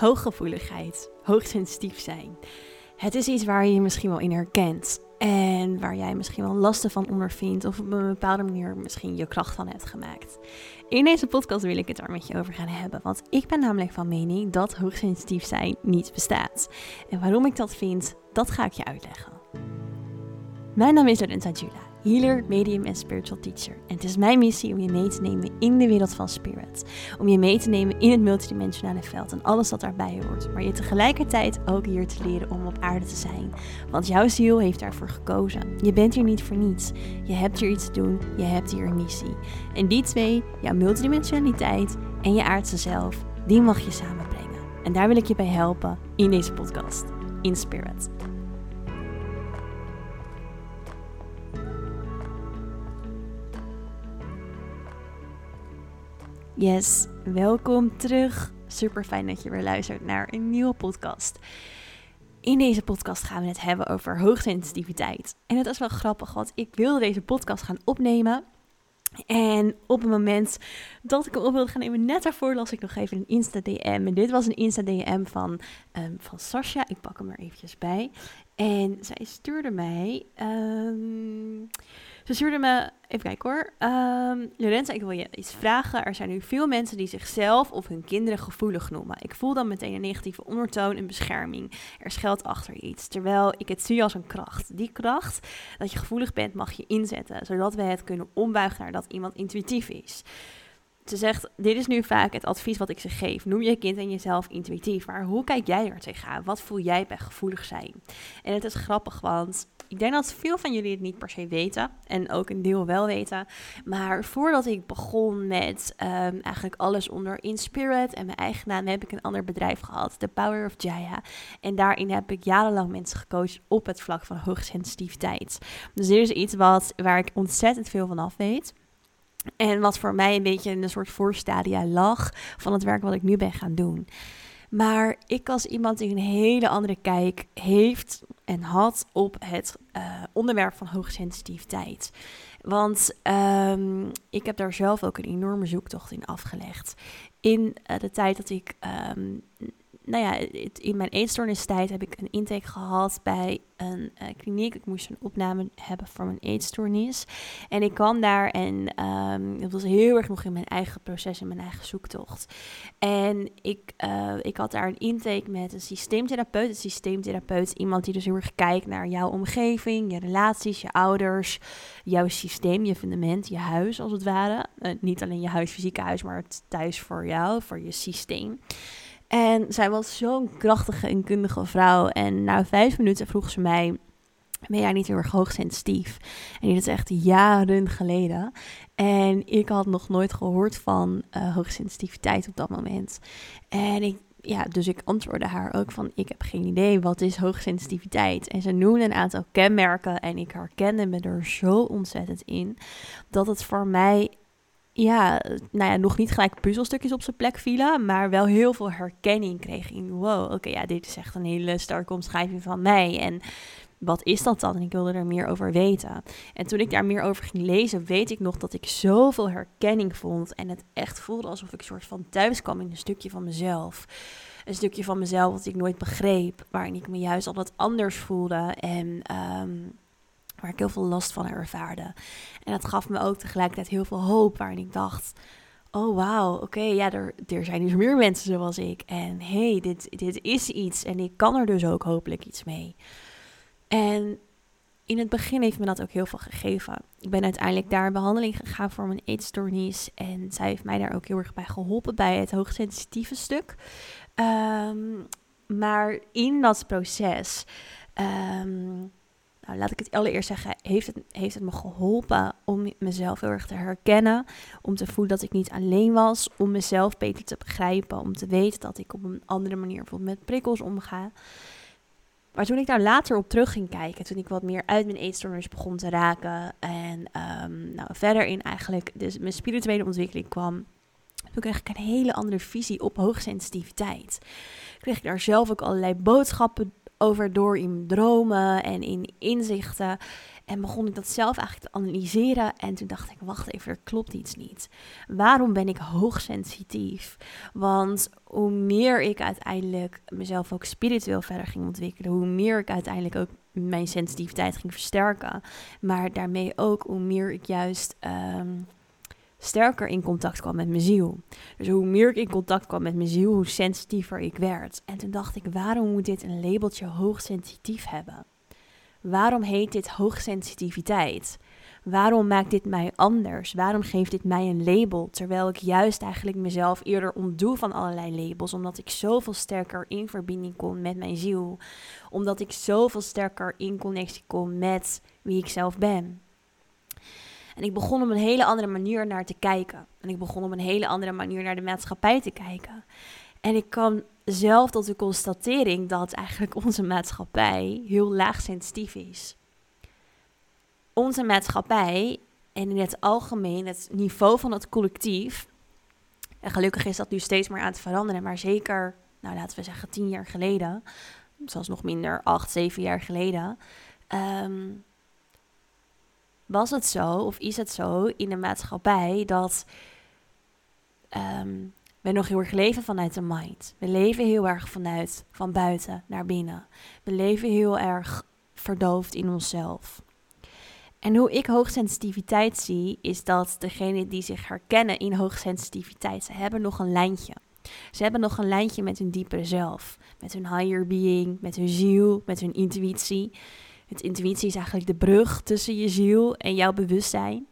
Hooggevoeligheid, hoogsensitief zijn. Het is iets waar je je misschien wel in herkent. En waar jij misschien wel lasten van ondervindt. Of op een bepaalde manier misschien je kracht van hebt gemaakt. In deze podcast wil ik het daar met je over gaan hebben. Want ik ben namelijk van mening dat hoogsensitief zijn niet bestaat. En waarom ik dat vind, dat ga ik je uitleggen. Mijn naam is Lorenza Jula healer, medium en spiritual teacher. En het is mijn missie om je mee te nemen in de wereld van spirit. Om je mee te nemen in het multidimensionale veld en alles wat daarbij hoort. Maar je tegelijkertijd ook hier te leren om op aarde te zijn. Want jouw ziel heeft daarvoor gekozen. Je bent hier niet voor niets. Je hebt hier iets te doen. Je hebt hier een missie. En die twee, jouw multidimensionaliteit en je aardse zelf, die mag je samenbrengen. En daar wil ik je bij helpen in deze podcast. In spirit. Yes, welkom terug. Super fijn dat je weer luistert naar een nieuwe podcast. In deze podcast gaan we het hebben over hoogsensitiviteit. En het is wel grappig, want ik wilde deze podcast gaan opnemen. En op het moment dat ik hem op wilde gaan nemen, net daarvoor las ik nog even een Insta-DM. En dit was een Insta-DM van, um, van Sascha. Ik pak hem er eventjes bij. En zij stuurde mij... Um, ze stuurde me, even kijken hoor. Um, Lorenza, ik wil je iets vragen. Er zijn nu veel mensen die zichzelf of hun kinderen gevoelig noemen. Ik voel dan meteen een negatieve ondertoon en bescherming. Er schuilt achter iets. Terwijl ik het zie als een kracht. Die kracht, dat je gevoelig bent, mag je inzetten. Zodat we het kunnen ombuigen naar dat iemand intuïtief is. Ze zegt, dit is nu vaak het advies wat ik ze geef. Noem je kind en jezelf intuïtief. Maar hoe kijk jij er tegenaan? Wat voel jij bij gevoelig zijn? En het is grappig, want ik denk dat veel van jullie het niet per se weten. En ook een deel wel weten. Maar voordat ik begon met um, eigenlijk alles onder Inspirit en mijn eigen naam, heb ik een ander bedrijf gehad. The Power of Jaya. En daarin heb ik jarenlang mensen gecoacht op het vlak van hoogsensitiviteit. Dus dit is iets wat, waar ik ontzettend veel van af weet. En wat voor mij een beetje een soort voorstadia lag van het werk wat ik nu ben gaan doen. Maar ik als iemand die een hele andere kijk heeft en had op het uh, onderwerp van hoogsensitiviteit. Want um, ik heb daar zelf ook een enorme zoektocht in afgelegd. In uh, de tijd dat ik um, nou ja, in mijn eetstoornistijd heb ik een intake gehad bij een uh, kliniek. Ik moest een opname hebben voor mijn eetstoornis. En ik kwam daar en um, het was heel erg nog in mijn eigen proces en mijn eigen zoektocht. En ik, uh, ik had daar een intake met een systeemtherapeut. Een systeemtherapeut, iemand die dus heel erg kijkt naar jouw omgeving, je relaties, je ouders, jouw systeem, je fundament, je huis als het ware. Uh, niet alleen je huis, fysieke huis, maar het thuis voor jou, voor je systeem. En zij was zo'n krachtige en kundige vrouw. En na vijf minuten vroeg ze mij: Ben jij niet heel erg hoogsensitief? En dit is echt jaren geleden. En ik had nog nooit gehoord van uh, hoogsensitiviteit op dat moment. En ik ja, dus ik antwoordde haar ook van: Ik heb geen idee wat is hoogsensitiviteit. En ze noemde een aantal kenmerken en ik herkende me er zo ontzettend in dat het voor mij ja, nou ja, nog niet gelijk puzzelstukjes op zijn plek vielen, maar wel heel veel herkenning kreeg in, wow, oké, ja, dit is echt een hele sterke omschrijving van mij. En wat is dat dan? En ik wilde er meer over weten. En toen ik daar meer over ging lezen, weet ik nog dat ik zoveel herkenning vond en het echt voelde alsof ik soort van thuis kwam in een stukje van mezelf. Een stukje van mezelf wat ik nooit begreep, waarin ik me juist altijd anders voelde en... Um, waar ik heel veel last van ervaarde. En dat gaf me ook tegelijkertijd heel veel hoop, waarin ik dacht: oh wauw, oké, ja, er, er zijn dus meer mensen zoals ik. En hey, dit, dit is iets en ik kan er dus ook hopelijk iets mee. En in het begin heeft me dat ook heel veel gegeven. Ik ben uiteindelijk daar behandeling gegaan voor mijn eetstoornis. En zij heeft mij daar ook heel erg bij geholpen bij het hoogsensitieve stuk. Um, maar in dat proces um, nou, laat ik het allereerst zeggen, heeft het, heeft het me geholpen om mezelf heel erg te herkennen. Om te voelen dat ik niet alleen was. Om mezelf beter te begrijpen. Om te weten dat ik op een andere manier bijvoorbeeld met prikkels omga. Maar toen ik daar later op terug ging kijken, toen ik wat meer uit mijn eetstoornis begon te raken en um, nou, verder in eigenlijk dus mijn spirituele ontwikkeling kwam, toen kreeg ik een hele andere visie op hoogsensitiviteit. Kreeg ik daar zelf ook allerlei boodschappen over door in dromen en in inzichten. En begon ik dat zelf eigenlijk te analyseren. En toen dacht ik, wacht even, er klopt iets niet. Waarom ben ik hoogsensitief? Want hoe meer ik uiteindelijk mezelf ook spiritueel verder ging ontwikkelen, hoe meer ik uiteindelijk ook mijn sensitiviteit ging versterken. Maar daarmee ook hoe meer ik juist ehm, sterker in contact kwam met mijn ziel. Dus hoe meer ik in contact kwam met mijn ziel, hoe sensitiever ik werd. En toen dacht ik, waarom moet dit een labeltje hoogsensitief hebben? Waarom heet dit hoogsensitiviteit? Waarom maakt dit mij anders? Waarom geeft dit mij een label? Terwijl ik juist eigenlijk mezelf eerder ontdoe van allerlei labels. Omdat ik zoveel sterker in verbinding kom met mijn ziel. Omdat ik zoveel sterker in connectie kom met wie ik zelf ben. En ik begon op een hele andere manier naar te kijken. En ik begon op een hele andere manier naar de maatschappij te kijken. En ik kwam zelf tot de constatering dat eigenlijk onze maatschappij heel laag sensitief is. Onze maatschappij en in het algemeen het niveau van het collectief. En gelukkig is dat nu steeds meer aan het veranderen, maar zeker, nou laten we zeggen, tien jaar geleden, zelfs nog minder, acht, zeven jaar geleden. Ehm, was het zo, of is het zo in de maatschappij, dat um, we nog heel erg leven vanuit de mind. We leven heel erg vanuit van buiten naar binnen. We leven heel erg verdoofd in onszelf. En hoe ik hoogsensitiviteit zie, is dat degenen die zich herkennen in hoogsensitiviteit, ze hebben nog een lijntje. Ze hebben nog een lijntje met hun diepere zelf, met hun higher being, met hun ziel, met hun intuïtie. Het intuïtie is eigenlijk de brug tussen je ziel en jouw bewustzijn.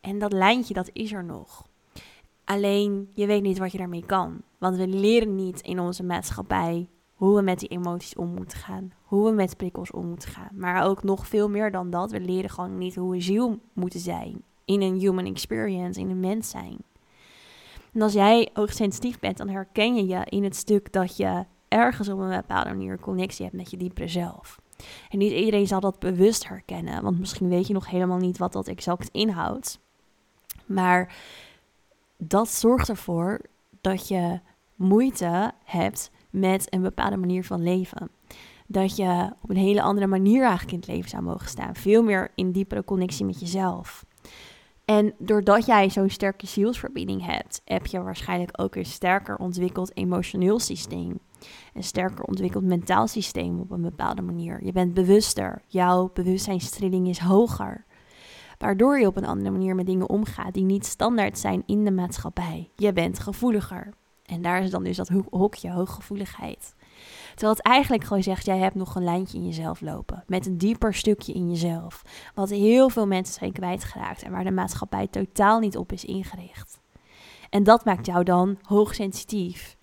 En dat lijntje, dat is er nog. Alleen je weet niet wat je daarmee kan. Want we leren niet in onze maatschappij hoe we met die emoties om moeten gaan. Hoe we met prikkels om moeten gaan. Maar ook nog veel meer dan dat. We leren gewoon niet hoe we ziel moeten zijn. In een human experience, in een mens zijn. En als jij hoogsensitief bent, dan herken je je in het stuk dat je ergens op een bepaalde manier connectie hebt met je diepere zelf. En niet iedereen zal dat bewust herkennen, want misschien weet je nog helemaal niet wat dat exact inhoudt. Maar dat zorgt ervoor dat je moeite hebt met een bepaalde manier van leven. Dat je op een hele andere manier eigenlijk in het leven zou mogen staan. Veel meer in diepere connectie met jezelf. En doordat jij zo'n sterke zielsverbinding hebt, heb je waarschijnlijk ook een sterker ontwikkeld emotioneel systeem. Een sterker ontwikkeld mentaal systeem op een bepaalde manier. Je bent bewuster. Jouw bewustzijnstrilling is hoger. Waardoor je op een andere manier met dingen omgaat die niet standaard zijn in de maatschappij. Je bent gevoeliger. En daar is dan dus dat hokje hooggevoeligheid. Terwijl het eigenlijk gewoon zegt, jij hebt nog een lijntje in jezelf lopen. Met een dieper stukje in jezelf. Wat heel veel mensen zijn kwijtgeraakt en waar de maatschappij totaal niet op is ingericht. En dat maakt jou dan hoogsensitief.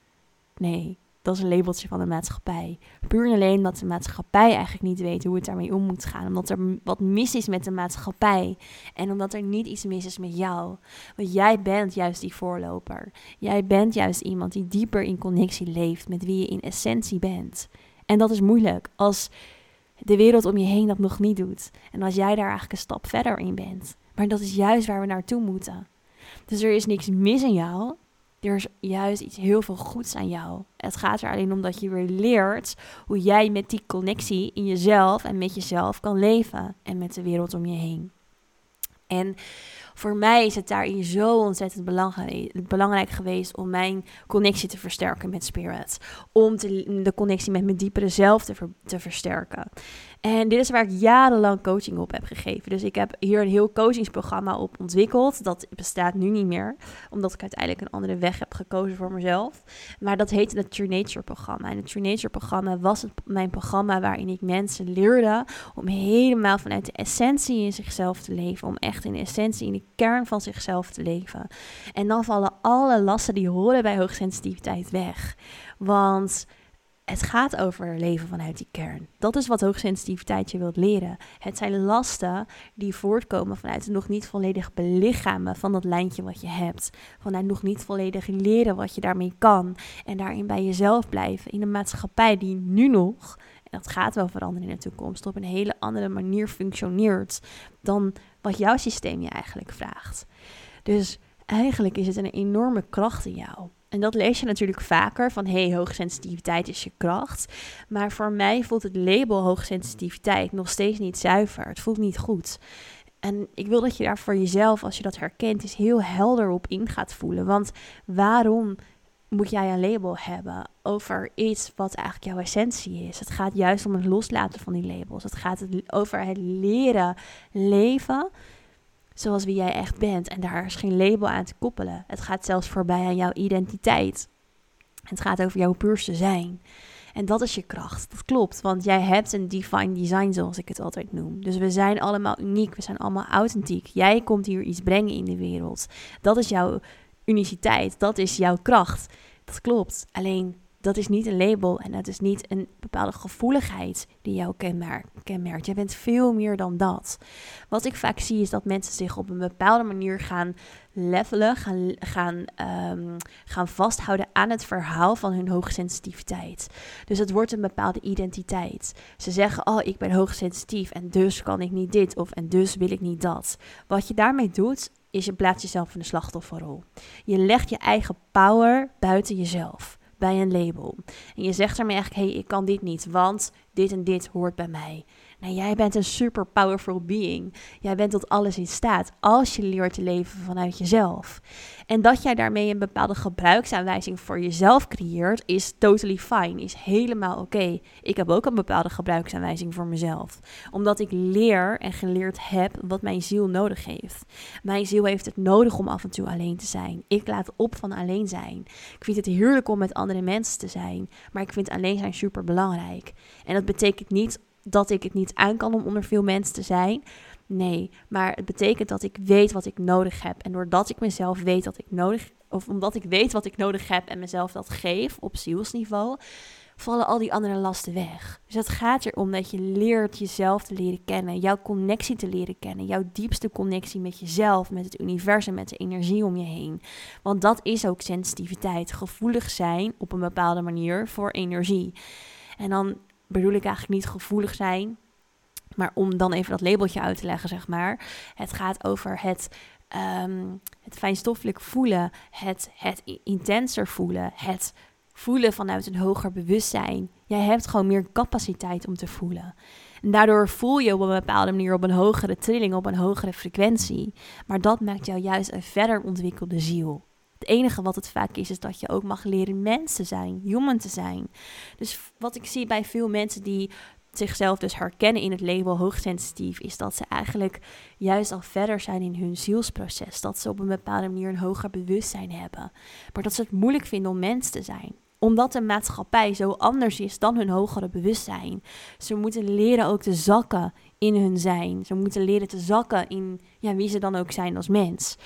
Nee, dat is een labeltje van de maatschappij. Puur en alleen omdat de maatschappij eigenlijk niet weet hoe het daarmee om moet gaan. Omdat er wat mis is met de maatschappij. En omdat er niet iets mis is met jou. Want jij bent juist die voorloper. Jij bent juist iemand die dieper in connectie leeft met wie je in essentie bent. En dat is moeilijk als de wereld om je heen dat nog niet doet. En als jij daar eigenlijk een stap verder in bent. Maar dat is juist waar we naartoe moeten. Dus er is niks mis in jou. Er is juist iets heel veel goeds aan jou. Het gaat er alleen om dat je weer leert hoe jij met die connectie in jezelf en met jezelf kan leven en met de wereld om je heen. En voor mij is het daarin zo ontzettend belangrijk geweest om mijn connectie te versterken met spirit. Om de connectie met mijn diepere zelf te, te versterken. En dit is waar ik jarenlang coaching op heb gegeven. Dus ik heb hier een heel coachingsprogramma op ontwikkeld. Dat bestaat nu niet meer, omdat ik uiteindelijk een andere weg heb gekozen voor mezelf. Maar dat heette het True Nature programma. En het True Nature programma was het, mijn programma waarin ik mensen leerde om helemaal vanuit de essentie in zichzelf te leven. Om echt in de essentie, in de kern van zichzelf te leven. En dan vallen alle lasten die horen bij hoogsensitiviteit weg. Want het gaat over leven vanuit die kern. Dat is wat hoogsensitiviteit je wilt leren. Het zijn lasten die voortkomen vanuit het nog niet volledig belichamen van dat lijntje wat je hebt. Vanuit nog niet volledig leren wat je daarmee kan. En daarin bij jezelf blijven. In een maatschappij die nu nog, en dat gaat wel veranderen in de toekomst, op een hele andere manier functioneert dan wat jouw systeem je eigenlijk vraagt. Dus eigenlijk is het een enorme kracht in jou. En dat lees je natuurlijk vaker van hey, hoogsensitiviteit is je kracht. Maar voor mij voelt het label hoogsensitiviteit nog steeds niet zuiver. Het voelt niet goed. En ik wil dat je daar voor jezelf, als je dat herkent, is heel helder op in gaat voelen. Want waarom moet jij een label hebben over iets wat eigenlijk jouw essentie is? Het gaat juist om het loslaten van die labels. Het gaat over het leren leven zoals wie jij echt bent. En daar is geen label aan te koppelen. Het gaat zelfs voorbij aan jouw identiteit. Het gaat over jouw puurste zijn. En dat is je kracht. Dat klopt, want jij hebt een divine design, zoals ik het altijd noem. Dus we zijn allemaal uniek, we zijn allemaal authentiek. Jij komt hier iets brengen in de wereld. Dat is jouw uniciteit, dat is jouw kracht. Dat klopt. Alleen dat is niet een label en dat is niet een bepaalde gevoeligheid die jou kenmerkt. Je bent veel meer dan dat. Wat ik vaak zie is dat mensen zich op een bepaalde manier gaan levelen, gaan, gaan, um, gaan vasthouden aan het verhaal van hun hoogsensitiviteit. Dus het wordt een bepaalde identiteit. Ze zeggen, oh ik ben hoogsensitief en dus kan ik niet dit of en dus wil ik niet dat. Wat je daarmee doet, is je plaatst jezelf in de slachtofferrol. Je legt je eigen power buiten jezelf bij een label. En je zegt ermee eigenlijk, hé, hey, ik kan dit niet, want dit en dit hoort bij mij. Nou, jij bent een super powerful being. Jij bent tot alles in staat als je leert te leven vanuit jezelf. En dat jij daarmee een bepaalde gebruiksaanwijzing voor jezelf creëert, is totally fine, is helemaal oké. Ik heb ook een bepaalde gebruiksaanwijzing voor mezelf, omdat ik leer en geleerd heb wat mijn ziel nodig heeft. Mijn ziel heeft het nodig om af en toe alleen te zijn. Ik laat op van alleen zijn. Ik vind het heerlijk om met andere mensen te zijn, maar ik vind alleen zijn super belangrijk. En dat betekent niet dat ik het niet aan kan om onder veel mensen te zijn. Nee, maar het betekent dat ik weet wat ik nodig heb. En doordat ik mezelf weet wat ik nodig of omdat ik weet wat ik nodig heb en mezelf dat geef op zielsniveau, vallen al die andere lasten weg. Dus het gaat erom dat je leert jezelf te leren kennen, jouw connectie te leren kennen, jouw diepste connectie met jezelf, met het universum, met de energie om je heen. Want dat is ook sensitiviteit, gevoelig zijn op een bepaalde manier voor energie. En dan bedoel ik eigenlijk niet gevoelig zijn. Maar om dan even dat labeltje uit te leggen, zeg maar. Het gaat over het, um, het fijnstoffelijk voelen, het, het intenser voelen, het voelen vanuit een hoger bewustzijn. Jij hebt gewoon meer capaciteit om te voelen. En daardoor voel je op een bepaalde manier op een hogere trilling, op een hogere frequentie. Maar dat maakt jou juist een verder ontwikkelde ziel. Het enige wat het vaak is, is dat je ook mag leren mens te zijn, human te zijn. Dus wat ik zie bij veel mensen die zichzelf dus herkennen in het label hoogsensitief, is dat ze eigenlijk juist al verder zijn in hun zielsproces. Dat ze op een bepaalde manier een hoger bewustzijn hebben. Maar dat ze het moeilijk vinden om mens te zijn omdat de maatschappij zo anders is dan hun hogere bewustzijn. Ze moeten leren ook te zakken in hun zijn. Ze moeten leren te zakken in ja, wie ze dan ook zijn als mens.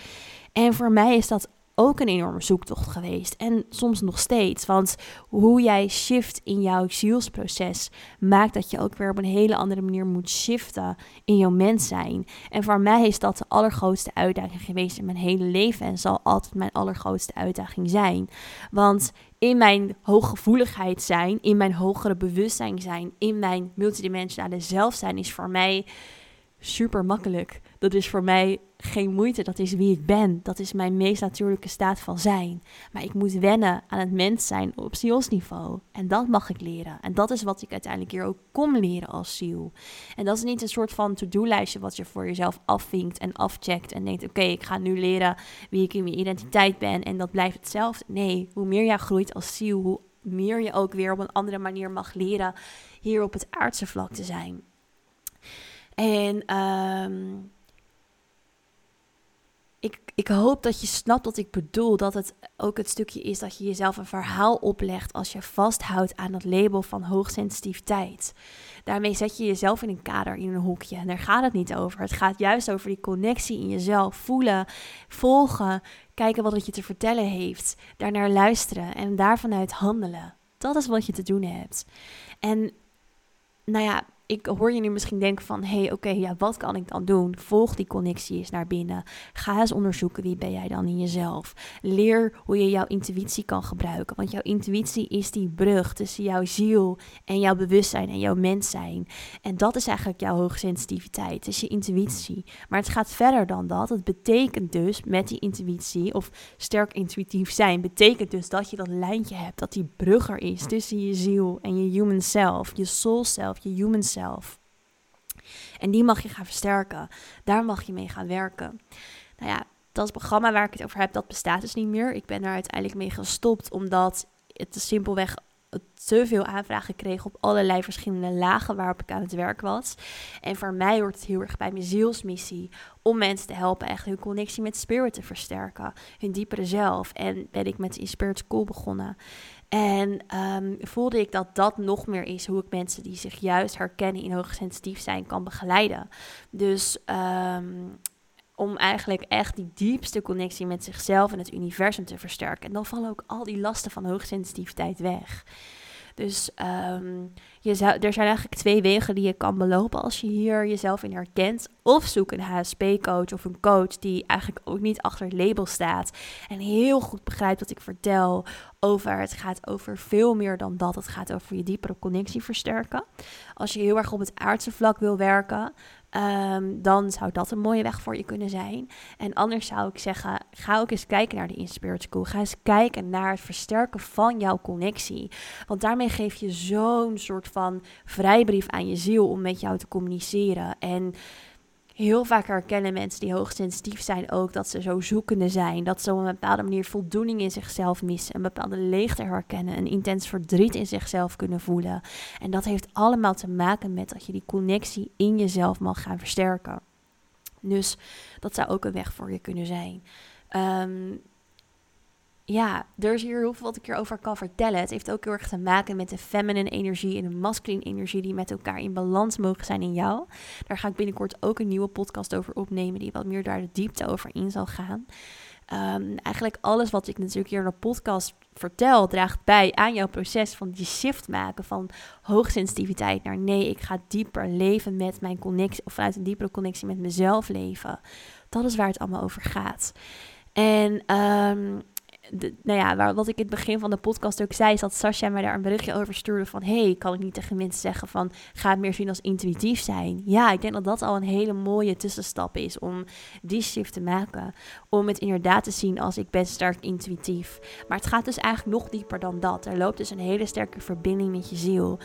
En voor mij is dat ook een enorme zoektocht geweest. En soms nog steeds. Want hoe jij shift in jouw zielsproces maakt dat je ook weer op een hele andere manier moet shiften in jouw mens zijn. En voor mij is dat de allergrootste uitdaging geweest in mijn hele leven. En zal altijd mijn allergrootste uitdaging zijn. Want in mijn hooggevoeligheid zijn, in mijn hogere bewustzijn zijn, in mijn multidimensionale zelf zijn, is voor mij super makkelijk. Dat is voor mij geen moeite. Dat is wie ik ben. Dat is mijn meest natuurlijke staat van zijn. Maar ik moet wennen aan het mens zijn op zielsniveau. En dat mag ik leren. En dat is wat ik uiteindelijk hier ook kom leren als ziel. En dat is niet een soort van to-do-lijstje wat je voor jezelf afvinkt en afcheckt. En denkt: oké, ik ga nu leren wie ik in mijn identiteit ben. En dat blijft hetzelfde. Nee, hoe meer jij groeit als ziel, hoe meer je ook weer op een andere manier mag leren hier op het aardse vlak te zijn. En um, ik, ik hoop dat je snapt wat ik bedoel. Dat het ook het stukje is dat je jezelf een verhaal oplegt als je vasthoudt aan dat label van hoogsensitiviteit. Daarmee zet je jezelf in een kader, in een hoekje. En daar gaat het niet over. Het gaat juist over die connectie in jezelf. Voelen, volgen, kijken wat het je te vertellen heeft. Daarnaar luisteren en daarvanuit handelen. Dat is wat je te doen hebt. En nou ja, ik hoor je nu misschien denken van, hé, hey, oké, ja, wat kan ik dan doen? Volg die connectie eens naar binnen. Ga eens onderzoeken wie ben jij dan in jezelf. Leer hoe je jouw intuïtie kan gebruiken, want jouw intuïtie is die brug tussen jouw ziel en jouw bewustzijn en jouw mens zijn. En dat is eigenlijk jouw hoogsensitiviteit, het is je intuïtie. Maar het gaat verder dan dat. Het betekent dus met die intuïtie of sterk intuïtief zijn, betekent dus dat je dat lijntje hebt, dat die brug er is tussen je ziel en je human self, je soul self, je human self. En die mag je gaan versterken. Daar mag je mee gaan werken. Nou ja, dat programma waar ik het over heb, dat bestaat dus niet meer. Ik ben daar uiteindelijk mee gestopt, omdat het simpelweg te veel aanvragen kreeg op allerlei verschillende lagen waarop ik aan het werk was. En voor mij hoort het heel erg bij mijn zielsmissie om mensen te helpen echt hun connectie met spirit te versterken, hun diepere zelf. En ben ik met Spirit School begonnen. En um, voelde ik dat dat nog meer is hoe ik mensen die zich juist herkennen in hoogsensitief zijn kan begeleiden. Dus um, om eigenlijk echt die diepste connectie met zichzelf en het universum te versterken. En dan vallen ook al die lasten van hoogsensitiviteit weg. Dus um, je zou, er zijn eigenlijk twee wegen die je kan belopen als je hier jezelf in herkent. Of zoek een HSP-coach of een coach die eigenlijk ook niet achter het label staat. En heel goed begrijpt wat ik vertel over. Het gaat over veel meer dan dat. Het gaat over je diepere connectie versterken. Als je heel erg op het aardse vlak wil werken, Um, dan zou dat een mooie weg voor je kunnen zijn. En anders zou ik zeggen, ga ook eens kijken naar de Inspirit School. Ga eens kijken naar het versterken van jouw connectie. Want daarmee geef je zo'n soort van vrijbrief aan je ziel om met jou te communiceren. En heel vaak herkennen mensen die hoogsensitief zijn ook dat ze zo zoekende zijn. Dat ze op een bepaalde manier voldoening in zichzelf missen. Een bepaalde leegte herkennen. Een intens verdriet in zichzelf kunnen voelen. En dat heeft allemaal te maken met dat je die connectie in jezelf mag gaan versterken. Dus dat zou ook een weg voor je kunnen zijn. Um, ja, er is hier heel veel wat ik hierover kan vertellen. Het heeft ook heel erg te maken met de feminine energie en de masculine energie die met elkaar in balans mogen zijn in jou. Daar ga ik binnenkort ook een nieuwe podcast over opnemen, die wat meer daar de diepte over in zal gaan. Um, eigenlijk alles wat ik natuurlijk hier in de podcast vertel, draagt bij aan jouw proces van die shift maken van hoogsensitiviteit naar nee, ik ga dieper leven met mijn connectie, of vanuit een diepere connectie met mezelf leven. Dat is waar het allemaal over gaat. En um, nou ja, wat ik in het begin van de podcast ook zei, is dat Sascha mij daar een berichtje over stuurde van, hey, kan ik niet tegen mensen zeggen van, ga het meer zien als intuïtief zijn? Ja, ik denk dat dat al een hele mooie tussenstap is om die shift te maken. Om het inderdaad te zien als ik ben sterk intuïtief. Maar het gaat dus eigenlijk nog dieper dan dat. Er loopt dus een hele sterke verbinding met je ziel.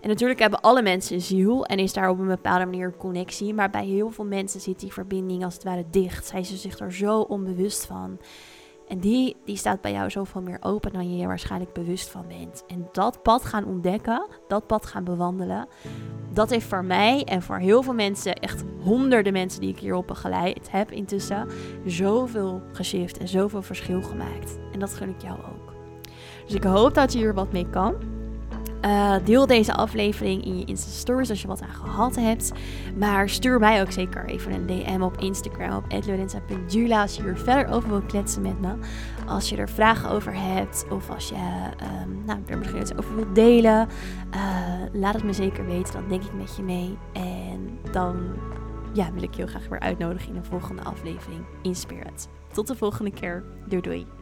En natuurlijk hebben alle mensen een ziel en is daar op een bepaalde manier connectie. Maar bij heel veel mensen zit die verbinding als het ware dicht. Zijn ze zich er zo onbewust van. En die, die staat bij jou zoveel meer open dan je je waarschijnlijk bewust van bent. En dat pad gaan ontdekken, dat pad gaan bewandelen, dat heeft voor mij en voor heel veel mensen, echt honderden mensen die ik hierop begeleid heb intussen, zoveel geshift en zoveel verschil gemaakt. En dat gun ik jou ook. Dus ik hoop dat je hier wat mee kan. Uh, deel deze aflevering in je Insta Stories als je wat aan gehad hebt. Maar stuur mij ook zeker even een DM op Instagram op @lorenza.jula als je hier verder over wil kletsen met me. Als je er vragen over hebt of als je um, nou, er misschien iets over wilt delen, uh, laat het me zeker weten. Dan denk ik met je mee. En dan ja, wil ik je heel graag weer uitnodigen in een volgende aflevering in. Tot de volgende keer. Doei doei.